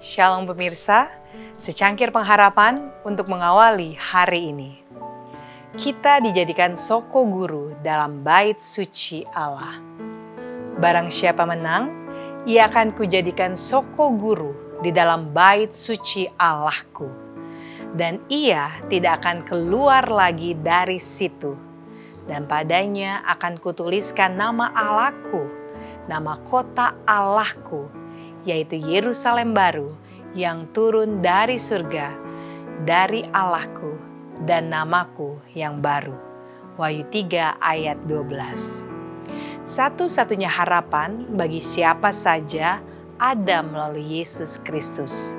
Shalom pemirsa, secangkir pengharapan untuk mengawali hari ini. Kita dijadikan soko guru dalam bait suci Allah. Barang siapa menang, ia akan kujadikan soko guru di dalam bait suci Allahku. Dan ia tidak akan keluar lagi dari situ. Dan padanya akan kutuliskan nama Allahku, nama kota Allahku, yaitu Yerusalem baru yang turun dari surga, dari Allahku dan namaku yang baru. Wahyu 3 ayat 12. Satu-satunya harapan bagi siapa saja ada melalui Yesus Kristus.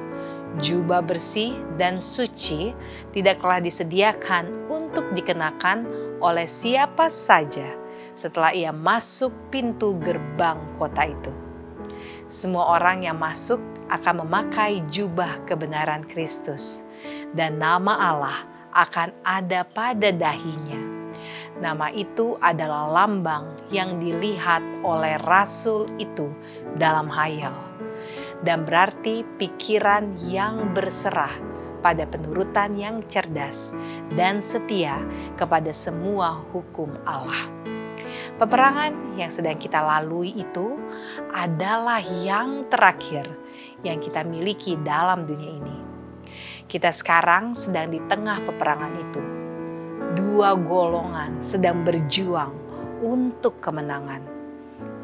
Jubah bersih dan suci tidaklah disediakan untuk dikenakan oleh siapa saja setelah ia masuk pintu gerbang kota itu semua orang yang masuk akan memakai jubah kebenaran Kristus, dan nama Allah akan ada pada dahinya. Nama itu adalah lambang yang dilihat oleh rasul itu dalam hayal, dan berarti pikiran yang berserah pada penurutan yang cerdas dan setia kepada semua hukum Allah. Peperangan yang sedang kita lalui itu adalah yang terakhir yang kita miliki dalam dunia ini. Kita sekarang sedang di tengah peperangan itu. Dua golongan sedang berjuang untuk kemenangan.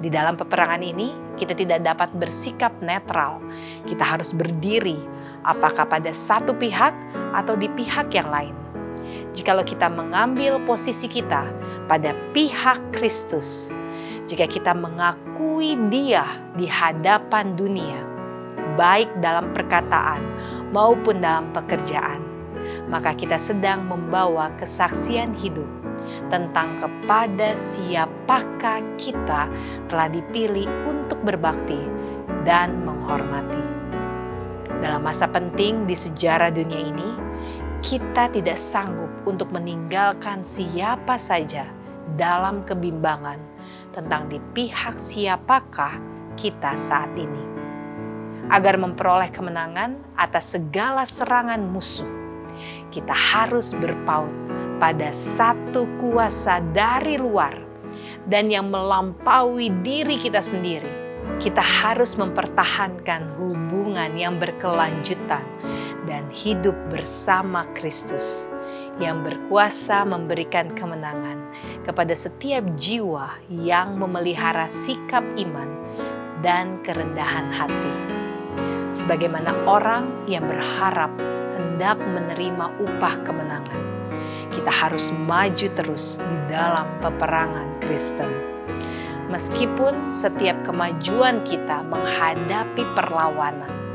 Di dalam peperangan ini, kita tidak dapat bersikap netral. Kita harus berdiri, apakah pada satu pihak atau di pihak yang lain jikalau kita mengambil posisi kita pada pihak Kristus, jika kita mengakui Dia di hadapan dunia, baik dalam perkataan maupun dalam pekerjaan, maka kita sedang membawa kesaksian hidup tentang kepada siapakah kita telah dipilih untuk berbakti dan menghormati. Dalam masa penting di sejarah dunia ini, kita tidak sanggup untuk meninggalkan siapa saja dalam kebimbangan tentang di pihak siapakah kita saat ini. Agar memperoleh kemenangan atas segala serangan musuh, kita harus berpaut pada satu kuasa dari luar dan yang melampaui diri kita sendiri. Kita harus mempertahankan hubungan yang berkelanjutan dan hidup bersama Kristus yang berkuasa memberikan kemenangan kepada setiap jiwa yang memelihara sikap iman dan kerendahan hati. Sebagaimana orang yang berharap hendak menerima upah kemenangan, kita harus maju terus di dalam peperangan Kristen. Meskipun setiap kemajuan kita menghadapi perlawanan,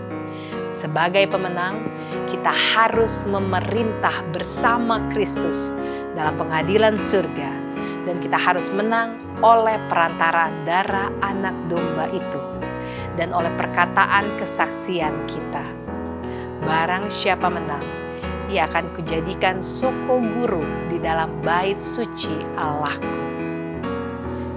sebagai pemenang, kita harus memerintah bersama Kristus dalam pengadilan surga, dan kita harus menang oleh perantaraan darah Anak Domba itu dan oleh perkataan kesaksian kita. Barang siapa menang, ia akan kujadikan soko guru di dalam bait suci Allahku.